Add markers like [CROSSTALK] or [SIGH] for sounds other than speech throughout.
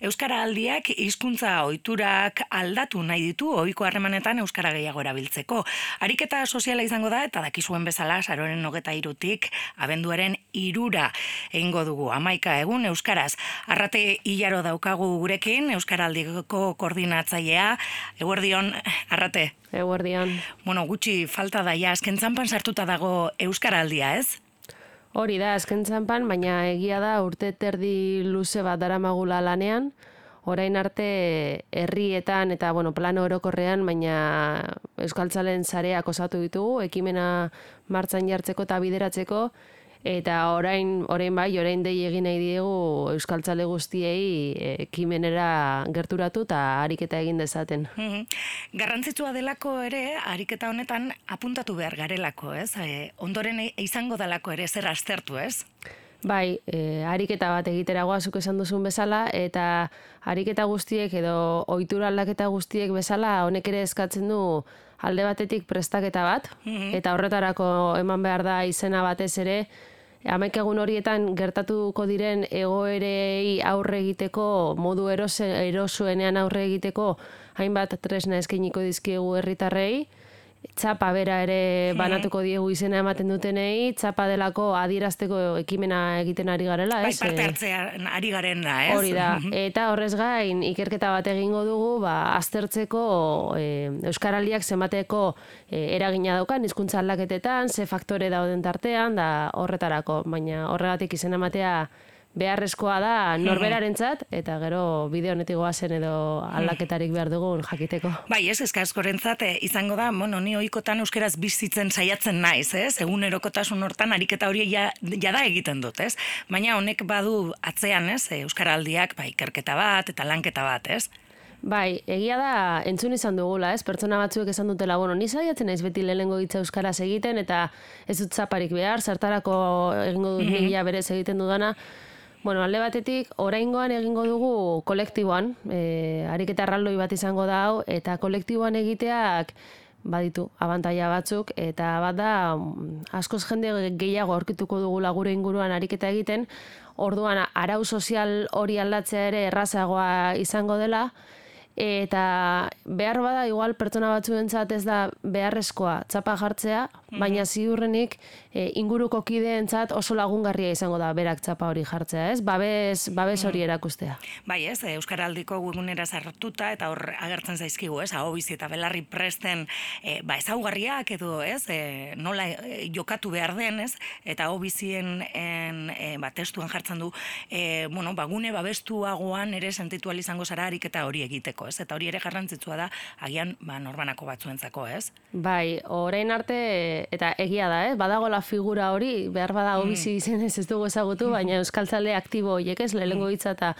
Euskara aldiak hizkuntza ohiturak aldatu nahi ditu ohiko harremanetan euskara gehiago erabiltzeko. Ariketa soziala izango da eta dakizuen bezala saroren nogeta irutik abenduaren irura egingo dugu amaika egun euskaraz. Arrate hilaro daukagu gurekin euskara aldiko koordinatzailea. Eguerdion, arrate. Eguerdion. Bueno, gutxi falta daia, azken zanpan sartuta dago euskara aldia, ez? Hori da, azken txampan, baina egia da urte terdi luze bat dara magula lanean, orain arte herrietan eta bueno, plano orokorrean, baina Euskaltzalen zareak osatu ditugu, ekimena martzan jartzeko eta bideratzeko, Eta orain, orain bai, orain dei egin nahi diegu Euskaltzale guztiei ekimenera gerturatu eta ariketa egin dezaten. Mhm. Garrantzitsua delako ere, ariketa honetan apuntatu behar garelako, ez? E, ondoren izango delako ere zer aztertu, ez? Bai, e, ariketa bat egiteragoa zuk esan duzun bezala, eta ariketa guztiek edo ohitura aldaketa guztiek bezala, honek ere eskatzen du alde batetik prestaketa bat, mhm. eta horretarako eman behar da izena batez ere, Hamaik egun horietan gertatuko diren egoerei aurre egiteko, modu erose, erosuenean aurre egiteko, hainbat tresna eskeniko dizkiegu herritarrei, txapa bera ere banatuko diegu izena ematen dutenei, txapa delako adirazteko ekimena egiten ari garela, bai, ez? Bai, parte eh, hartzean ari garen da, ez? Hori da, eta horrez gain, ikerketa bat egingo dugu, ba, aztertzeko e, Euskaraldiak zenbateko e, eragina daukan, hizkuntza aldaketetan, ze faktore dauden tartean, da horretarako, baina horregatik izena ematea beharrezkoa da norberarentzat eta gero bideo honetik goazen edo aldaketarik behar dugun jakiteko. Bai, ez eska askorentzat eh, izango da, bueno, ni ohikotan euskeraz bizitzen saiatzen naiz, ez? Egunerokotasun hortan ariketa hori ja, ja da egiten dut, ez? Baina honek badu atzean, ez? Euskaraldiak bai ikerketa bat eta lanketa bat, ez? Bai, egia da, entzun izan dugula, ez? Pertsona batzuek esan dutela, bueno, ni saiatzen naiz beti lehengo hitza euskaraz egiten eta ez dut zaparik behar, zertarako egingo dut mm -hmm. berez egiten dudana, Bueno, alde batetik, oraingoan egingo dugu kolektiboan, e, ariketa erraldoi bat izango da hau, eta kolektiboan egiteak baditu abantaia batzuk, eta bat da, mm, askoz jende gehiago aurkituko dugu lagure inguruan ariketa egiten, orduan arau sozial hori aldatzea ere errazagoa izango dela, eta behar bada igual pertsona batzuentzat ez da beharrezkoa txapa jartzea, mhm. baina ziurrenik e, inguruko kideentzat oso lagungarria izango da berak txapa hori jartzea, ez? Babes, babes hori mhm. erakustea. Bai, ez, Euskaraldiko webunera sartuta eta hor agertzen zaizkigu, ez? Hau bizi eta belarri presten e, ba ezaugarriak edo, ez? E, nola e, jokatu behar den, ez? Eta hau bizien en, e, ba, testuan jartzen du, e, bueno, bagune babestuagoan ere sentitu izango zara eta hori egiteko ez? Eta hori ere garrantzitsua da, agian, ba, norbanako batzuentzako, ez? Bai, orain arte, eta egia da, ez? Badago la figura hori, behar bada mm. bizi izen ez dugu ezagutu, [LAUGHS] baina euskaltzalde aktibo horiek, ez? Lehengo hitza eta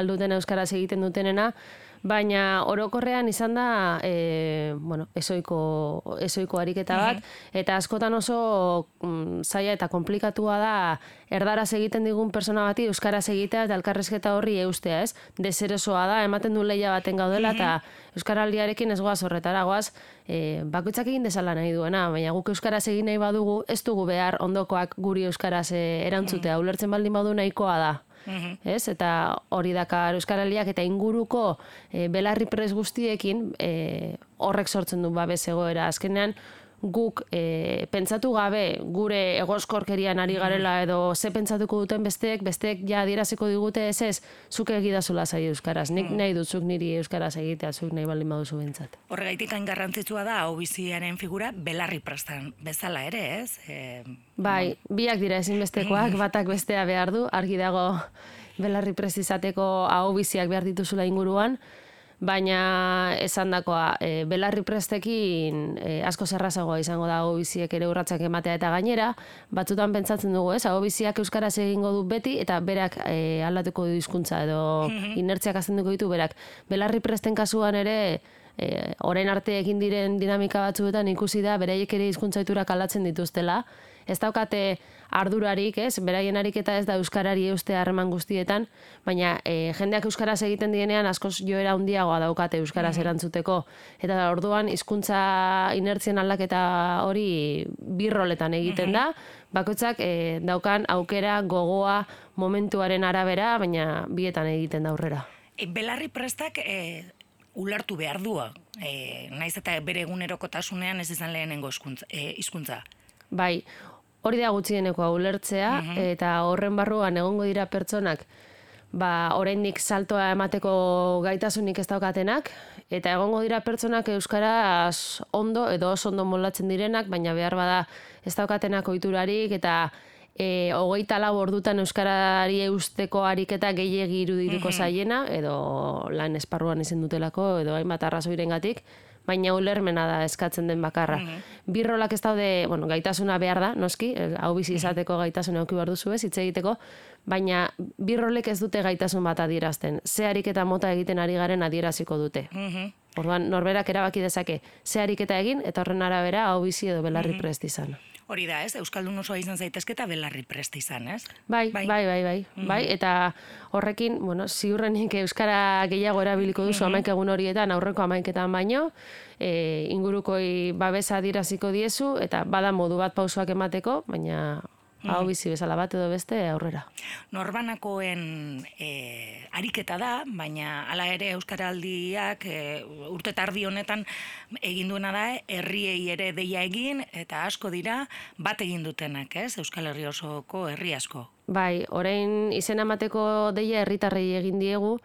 alduten euskaraz egiten dutenena, baina orokorrean izan da e, bueno, esoiko, esoiko ariketa bat, eta askotan oso mm, zaila eta komplikatua da erdaraz egiten digun persona bati euskaraz egitea eta elkarrezketa horri eustea, ez? Deserosoa da, ematen du leia baten gaudela, eta euskaraldiarekin ez goaz horretara, goaz, e, bakoitzak egin desala nahi duena, baina guk euskaraz egin nahi badugu, ez dugu behar ondokoak guri euskaraz e, erantzutea, ulertzen baldin badu nahikoa da. -hmm. ez? Eta hori dakar Euskaraliak eta inguruko e, belarri pres guztiekin e, horrek sortzen du babes egoera. Azkenean, guk e, pentsatu gabe gure egoskorkerian ari garela edo ze pentsatuko duten besteek, besteek ja adieraziko digute ez ez, zuke egidazula zai euskaraz. Nik mm. nahi dut zuk niri euskaraz egitea, zuk nahi baldin baduzu bentsat. Horregaitik hain garrantzitsua da hau biziaren figura belarri prestan bezala ere, ez? E, bai, biak dira ezinbestekoak, [LAUGHS] batak bestea behar du, argi dago belarri izateko hau biziak behar dituzula inguruan, baina esan dakoa, e, belarri prestekin e, asko zerrazagoa izango da biziek ere urratzak ematea eta gainera, batzutan pentsatzen dugu, ez, biziak euskaraz egingo du beti, eta berak e, aldatuko du hizkuntza edo mhm. inertziak azten ditu berak. Belarri presten kasuan ere, e, orain arte egin diren dinamika batzuetan ikusi da, beraiek ere hizkuntzaiturak aldatzen dituztela, ez daukate ardurarik, ez? Beraien ariketa ez da euskarari euste harreman guztietan, baina e, jendeak euskaraz egiten dienean askoz joera handiagoa daukate euskaraz mm erantzuteko eta orduan hizkuntza inertzien aldaketa hori birroletan egiten da. Bakoitzak e, daukan aukera gogoa momentuaren arabera, baina bietan egiten da aurrera. E, belarri prestak e, ulertu behar du, e, naiz eta bere egunerokotasunean ez izan lehenengo hizkuntza- e, hizkuntza. Bai, hori da gutxieneko ulertzea eta horren barruan egongo dira pertsonak ba, oraindik saltoa emateko gaitasunik ez daukatenak, eta egongo dira pertsonak euskaraz ondo edo oso ondo moldatzen direnak, baina behar bada ez daukatenak ohiturarik eta e, hogeita lau ordutan euskarari eusteko ariketa gehiegi irudituko zaiena, edo lan esparruan izan dutelako, edo hainbat arrazoirengatik, baina ulermena da eskatzen den bakarra. Birrolak ez daude, bueno, gaitasuna behar da, noski, eh, hau bizi izateko gaitasuna eduki behar duzu ez, hitz egiteko, baina birrolek ez dute gaitasun bat adierazten. Ze ariketa mota egiten ari garen adieraziko dute. Mhm. Orduan, norberak erabaki dezake, ze ariketa egin, eta horren arabera, hau bizi edo belarri prest izan. Hori da, ez? Euskaldun osoa izan zaitezke eta belarri prest izan, ez? Bai, bai, bai, bai, bai, eta horrekin, bueno, ziurrenik euskara gehiago erabiliko duzu amaik egun horietan, aurreko amaiketan baino, e, ingurukoi babesa adiraziko diezu, eta bada modu bat pausoak emateko, baina hau bizi bezala bat edo beste aurrera. Norbanakoen e, ariketa da, baina hala ere Euskaraldiak e, urte tardi honetan egin duena da, herriei ere deia egin, eta asko dira bat egin dutenak, ez? Euskal Herri osoko herri asko. Bai, orain izen emateko deia herritarrei egin diegu,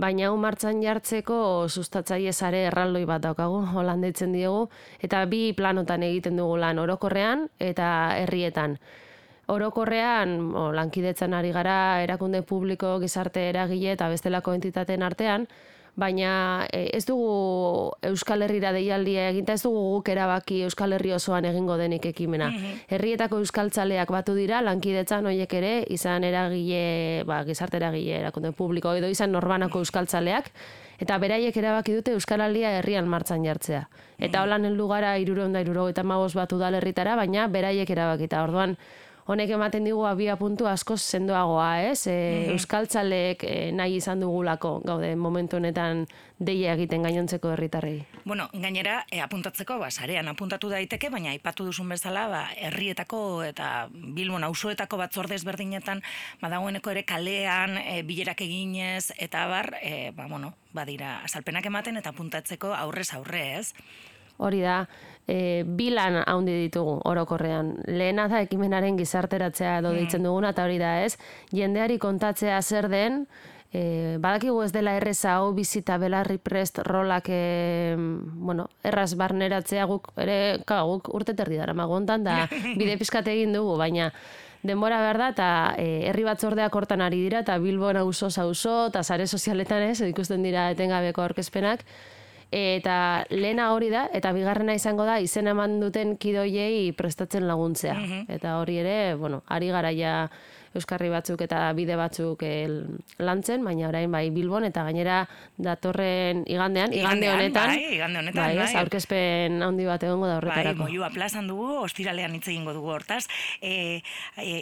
baina hau martxan jartzeko sustatzaile sare erraldoi bat daukagu, holan deitzen diegu, eta bi planotan egiten dugu lan orokorrean eta herrietan. Orokorrean, o, lankidetzan ari gara erakunde publiko, gizarte eragile eta bestelako entitateen artean, baina e, ez dugu Euskal Herrira deialdia eginta ez dugu guk erabaki Euskal Herri osoan egingo denik ekimena. Herrietako euskaltzaleak batu dira lankidetzan hoiek ere izan eragile, ba, gizarte eragile erakunde publiko edo izan norbanako euskaltzaleak eta beraiek erabaki dute Euskaraldia herrian martxan jartzea. Eta holan heldu gara 375 bat udalerritara, baina beraiek erabakita. Orduan honek ematen digu abia puntu askoz sendoagoa, ez? E, Euskaltzaleek e, nahi izan dugulako gaude momentu honetan deia egiten gainontzeko herritarrei. Bueno, gainera, e, apuntatzeko, ba, sarean apuntatu daiteke, baina aipatu duzun bezala, ba, herrietako eta Bilbon auzoetako batzorde ezberdinetan, badagoeneko ere kalean, e, bilerak eginez, eta bar, e, ba, bueno, badira, azalpenak ematen eta apuntatzeko aurrez aurre, ez? Hori da, e, bilan haundi ditugu orokorrean. Lehena da ekimenaren gizarteratzea edo deitzen duguna, eta hori da ez, jendeari kontatzea zer den, e, badakigu ez dela erreza hau bizita belarri prest rolak e, bueno, erraz barneratzea guk, ere, ka, guk urte terdi dara magontan, da [LAUGHS] bide pizkate egin dugu, baina denbora behar da, eta e, herri batzordeak hortan ari dira, eta Bilbon auzo auzo eta sare sozialetan ez, ikusten dira etengabeko aurkezpenak, eta lehena hori da, eta bigarrena izango da, izen eman duten kidoiei prestatzen laguntzea. Eta hori ere, bueno, ari garaia Euskarri batzuk eta bide batzuk el, lantzen, baina orain bai Bilbon eta gainera datorren igandean, igande honetan, bai, igande honetan, bai, ez, bai. aurkezpen handi bat egongo da Bai, horretarako. moiua plazan dugu, ostiralean hitz egingo dugu hortaz. E, e,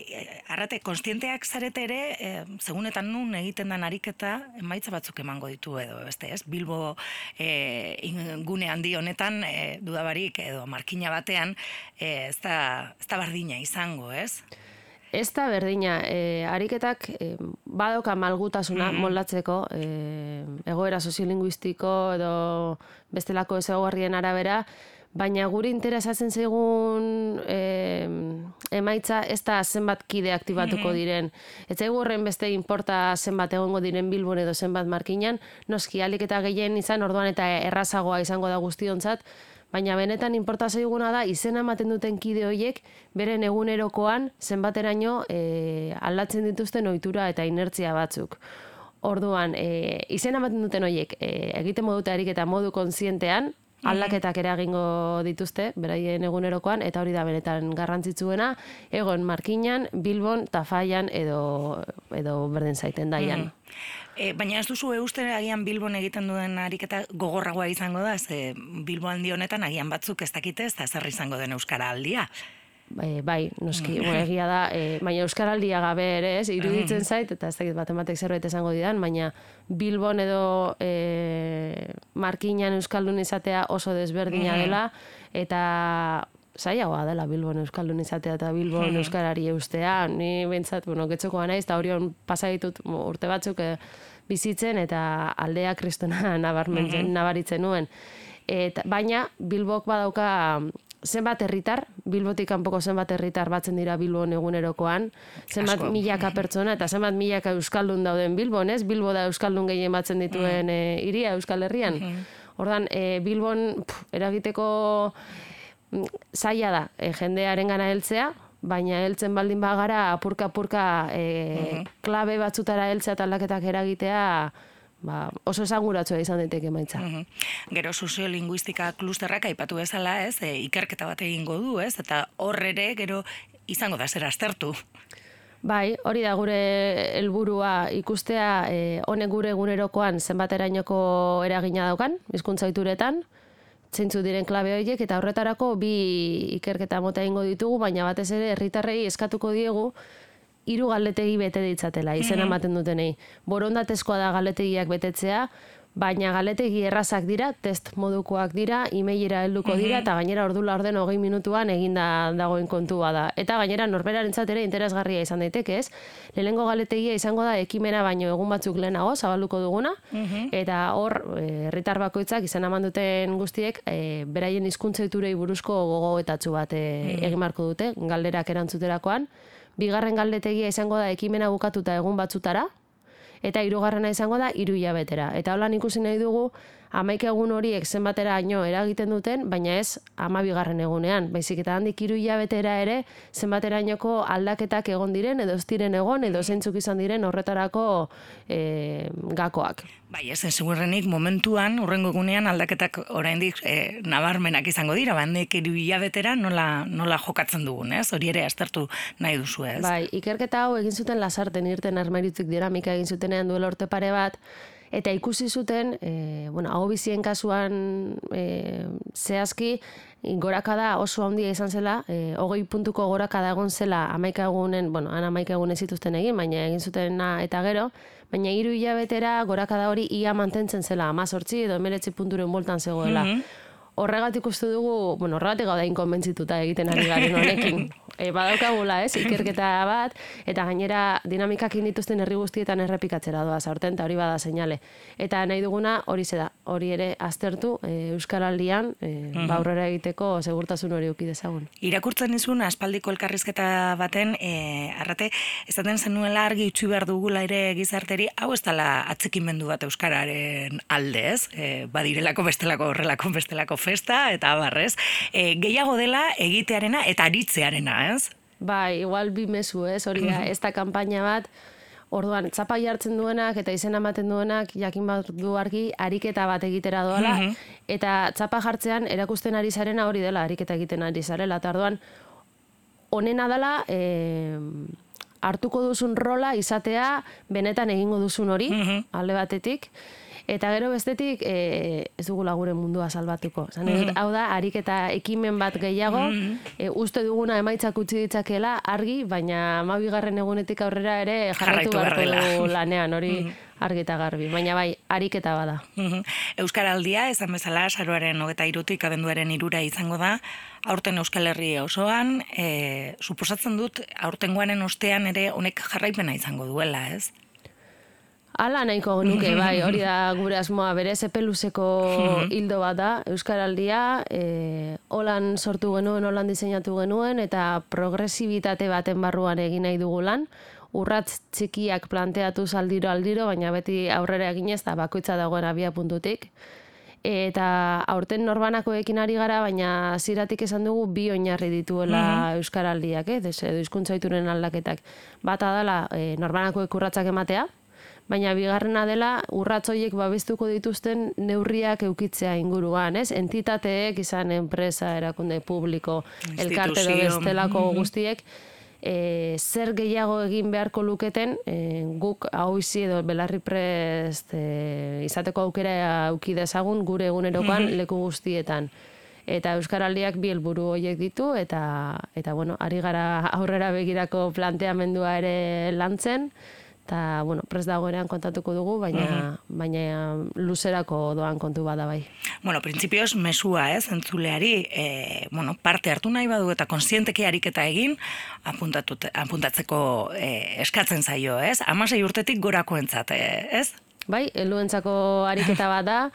arrate, konstienteak zarete ere, e, segunetan nun egiten den ariketa, emaitza batzuk emango ditu edo, beste, ez? Bilbo e, in- gune handi honetan, e, dudabarik edo markina batean, e, ez, da, ez da bardina izango, ez? Ez da berdina, e, ariketak e, badoka malgutasuna moldatzeko e, egoera soziolinguistiko edo bestelako ezaugarrien arabera, baina guri interesatzen zaigun e, emaitza ez da zenbat kide aktibatuko diren. Ez zaigu horren beste inporta zenbat egongo diren bilbon edo zenbat markinan, noski alik eta gehien izan orduan eta errazagoa izango da guztiontzat, Baina benetan inporta zaiguna da izena ematen duten kide hoiek beren egunerokoan zenbateraino e, aldatzen dituzten ohitura eta inertzia batzuk. Orduan, e, izena ematen duten hoiek e, egiten modute ariketa modu kontzientean, aldaketak eragingo dituzte, beraien egunerokoan, eta hori da benetan garrantzitsuena, egon Markinan, Bilbon, Tafaian edo, edo berdin zaiten daian. E, baina ez duzu euste agian Bilbon egiten duen ariketa gogorragoa izango da, ze Bilbo handi honetan agian batzuk ez dakite ez da zer izango den Euskara aldia. Bai, bai, noski, bueno, egia da, e, baina Euskaraldia gabe ere, ez, iruditzen zait, eta ez dakit bat ematek zerbait esango didan, baina Bilbon edo e, Markinan Euskaldun izatea oso desberdina dela, eta zailagoa dela Bilbon Euskaldun izatea eta Bilbon Euskarari eustea, ni bentsat, bueno, getxokoa naiz, eta horion pasa ditut mo, urte batzuk, e, bizitzen eta aldea kristona [LAUGHS] nabarmentzen, nabaritzen nuen. Et, baina Bilbok badauka zenbat herritar, Bilbotik kanpoko zenbat herritar batzen dira Bilbon egunerokoan, zenbat Asko. milaka pertsona eta zenbat milaka euskaldun dauden Bilbon, ez? Bilbo da euskaldun gehien batzen dituen e, iria Euskal Herrian. Ordan e, Bilbon pff, eragiteko mm, zaila da e, jendearen gana heltzea, baina heltzen baldin bagara apurka-apurka e, klabe batzutara heltzea eta aldaketak eragitea ba, oso esanguratsua izan daiteke emaitza. Mhm. Gero soziolinguistika klusterrak aipatu bezala, ez, e, ikerketa bat egingo du, ez, eta hor ere gero izango da zer aztertu. Bai, hori da gure helburua ikustea e, honek gure egunerokoan zenbaterainoko eragina daukan, hizkuntza ohituretan, zeintzu diren klabe horiek eta horretarako bi ikerketa mota egingo ditugu, baina batez ere herritarrei eskatuko diegu hiru galdetegi bete ditzatela, izena ematen dutenei. Borondatezkoa da galdetegiak betetzea, baina galetegi errazak dira, test modukoak dira, emailera helduko dira, eta gainera ordu laurden hogei minutuan eginda dagoen kontua da. Eta gainera norberarentzat ere interesgarria izan daiteke, ez? Lehenengo galetegia izango da ekimena baino egun batzuk lehenago zabalduko duguna, eta hor eh, herritar bakoitzak izan eman duten guztiek e, beraien hizkuntza iturei buruzko gogoetatzu bat e, egin beharko dute, galderak erantzuterakoan. Bigarren galdetegia izango da ekimena bukatuta egun batzutara, eta hirugarrena izango da hiru hilabetera. Eta holan ikusi nahi dugu hamaik egun horiek zenbateraino eragiten duten, baina ez hamabigarren egunean. Baizik eta handik hiru hilabetera ere zenbaterainoko aldaketak egon diren, edo ez diren egon, edo zeintzuk izan diren horretarako e, gakoak. Bai, ez, segurrenik momentuan, urrengo egunean aldaketak oraindik e, nabarmenak izango dira, bandik hiru hilabetera nola, nola jokatzen dugun, ez? Hori ere aztertu nahi duzu, ez? Bai, ikerketa hau egin zuten lasarten irten armeritik dinamika egin zutenean duela urte pare bat, eta ikusi zuten, e, bueno, hau bizien kasuan e, zehazki, gorakada oso handia izan zela, e, hogei puntuko gorakada egon zela amaika egunen, bueno, han amaika egun ez zituzten egin, baina egin zutena eta gero, baina hiru hilabetera gorakada hori ia mantentzen zela, amazortzi edo emeretzi punturen boltan zegoela. Horregatik uste dugu, bueno, horregatik gauda inkonbentzituta egiten ari garen honekin. [LAUGHS] E, badaukagula, ez, ikerketa bat, eta gainera dinamikakin dituzten herri guztietan errepikatzera doaz aurten, eta hori bada seinale. Eta nahi duguna hori da, hori ere aztertu e, Euskaraldian, e, ba aurrera egiteko segurtasun hori uki dezagun. Irakurtzen izun aspaldiko elkarrizketa baten, e, arrate, ezaten zenuela argi utzi behar dugula ere gizarteri, hau ez dela atzekimendu bat Euskararen alde, ez? E, badirelako bestelako horrelako bestelako festa, eta abarrez. E, gehiago dela egitearena eta aritzearena, ez? Bai, igual bi mezu, ez, hori da, ez da kanpaina bat, Orduan, txapa jartzen duenak eta izena ematen duenak jakin bat du argi ariketa bat egitera doala. Eta txapa jartzean erakusten ari zarena hori dela ariketa egiten ari zarela. Eta orduan honena dela e, hartuko duzun rola izatea benetan egingo duzun hori alde batetik Eta gero bestetik, e, ez dugula gure mundua salbatuko. Zan, mm Hau da, ariketa ekimen bat gehiago, e, uste duguna emaitzak utzi ditzakela argi, baina amabigarren egunetik aurrera ere jarraitu Jarraitu behar beharko lanean, hori argi eta garbi. Baina bai, ariketa bada. Mhm. Euskaraldia, esan bezala, saroaren hogeta irutik abenduaren irura izango da, aurten Euskal Herri osoan, e, suposatzen dut, aurtengoaren ostean ere honek jarraipena izango duela, ez? Ala nahiko nuke, bai, hori da gure asmoa, bere epeluzeko hildo bat da, Euskaraldia, e, holan sortu genuen, holan diseinatu genuen, eta progresibitate baten barruan egin nahi dugu lan, urratz txikiak planteatu aldiro aldiro, baina beti aurrera eginez, eta bakoitza dagoen abia puntutik. Eta aurten norbanakoekin ari gara, baina ziratik esan dugu bi oinarri dituela Euskaraldiak, eh? Des, edo hizkuntza ohituren aldaketak. Bata dela e, norbanakoek urratsak ematea, baina bigarrena dela urratz horiek babestuko dituzten neurriak eukitzea inguruan, ez? Entitateek, izan enpresa, erakunde publiko, elkarte edo Instituzio, bestelako guztiek, e, zer gehiago egin beharko luketen e, guk hau izi edo belarri prest e, izateko aukera auki dezagun gure egunerokoan leku guztietan. Eta Euskaraldiak bi helburu horiek ditu eta eta bueno, ari gara aurrera begirako planteamendua ere lantzen eta bueno, prest dagoenean kontatuko dugu, baina baina luzerako doan kontu bada bai. Bueno, printzipioz, mesua, ez, entzuleari, e, bueno, parte hartu nahi badu eta konsienteki ariketa egin, apuntatzeko e, eskatzen zaio, ez? Amasei urtetik gorako entzat, ez? Bai, helduentzako ariketa bat da. [LAUGHS]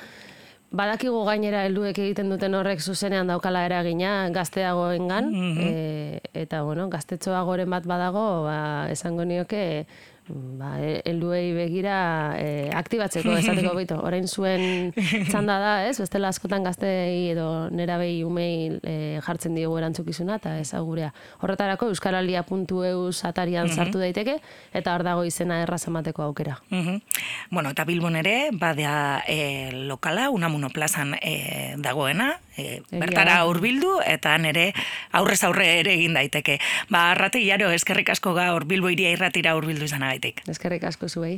Badakigu gainera helduek egiten duten horrek zuzenean daukala eragina gazteagoengan e, eta bueno, gaztetxoagoren bat badago, ba, esango nioke ba, e, helduei begira e, aktibatzeko esateko [LAUGHS] bito. Orain zuen txanda da, ez? Bestela askotan gaztei edo nerabei umei e, jartzen diogu erantzukizuna eta ez gurea. Horretarako euskaralia.eus atarian sartu daiteke eta hor dago izena erraz emateko aukera. Bueno, eta Bilbon ere, badea e, lokala, unamuno plazan e, dagoena, e, bertara hurbildu eta nere aurrez aurre ere egin daiteke. Ba, arrate jaro, eskerrik asko gaur Bilbo iria irratira hurbildu izanagaitik. Eskerrik asko zuei.